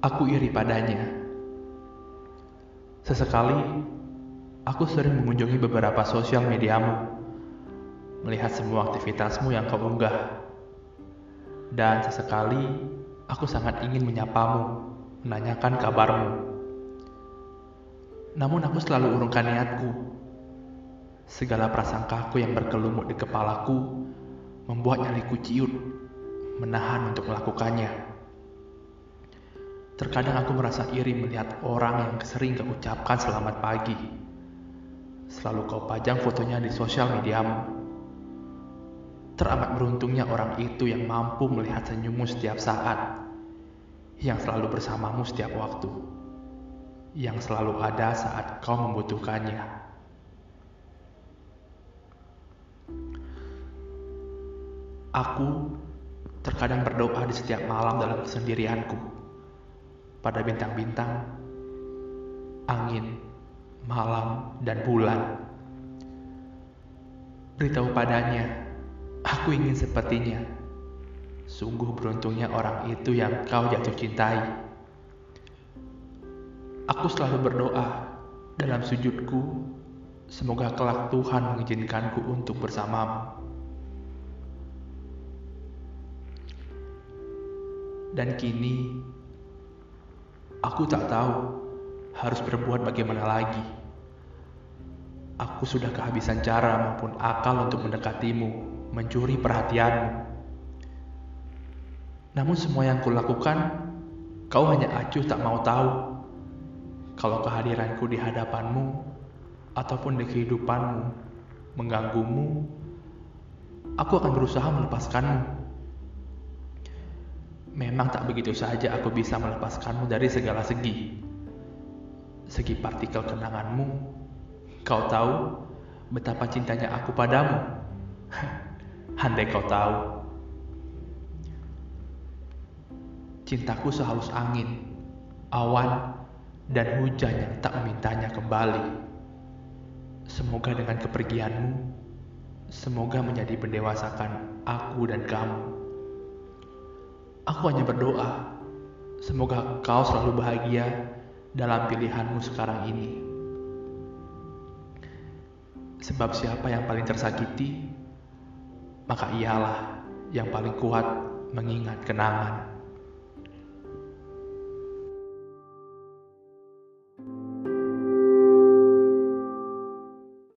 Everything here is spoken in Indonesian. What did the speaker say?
Aku iri padanya. Sesekali, aku sering mengunjungi beberapa sosial mediamu, melihat semua aktivitasmu yang kau unggah. Dan sesekali, aku sangat ingin menyapamu, menanyakan kabarmu. Namun aku selalu urungkan niatku. Segala prasangkaku yang berkelumuk di kepalaku membuat nyaliku ciut, menahan untuk melakukannya. Terkadang aku merasa iri melihat orang yang sering kau ucapkan selamat pagi. Selalu kau pajang fotonya di sosial mediamu. Teramat beruntungnya orang itu yang mampu melihat senyummu setiap saat, yang selalu bersamamu setiap waktu, yang selalu ada saat kau membutuhkannya. Aku terkadang berdoa di setiap malam dalam kesendirianku pada bintang-bintang, angin, malam, dan bulan. Beritahu padanya, aku ingin sepertinya. Sungguh beruntungnya orang itu yang kau jatuh cintai. Aku selalu berdoa dalam sujudku, semoga kelak Tuhan mengizinkanku untuk bersamamu. Dan kini, aku tak tahu harus berbuat bagaimana lagi. Aku sudah kehabisan cara maupun akal untuk mendekatimu, mencuri perhatianmu. Namun semua yang kulakukan, kau hanya acuh tak mau tahu. Kalau kehadiranku di hadapanmu, ataupun di kehidupanmu, mengganggumu, aku akan berusaha melepaskanmu. Memang tak begitu saja aku bisa melepaskanmu dari segala segi. Segi partikel kenanganmu, kau tahu betapa cintanya aku padamu. Handai kau tahu. Cintaku sehalus angin, awan, dan hujan yang tak memintanya kembali. Semoga dengan kepergianmu, semoga menjadi pendewasakan aku dan kamu. Aku hanya berdoa, semoga kau selalu bahagia dalam pilihanmu sekarang ini. Sebab siapa yang paling tersakiti, maka ialah yang paling kuat mengingat kenangan.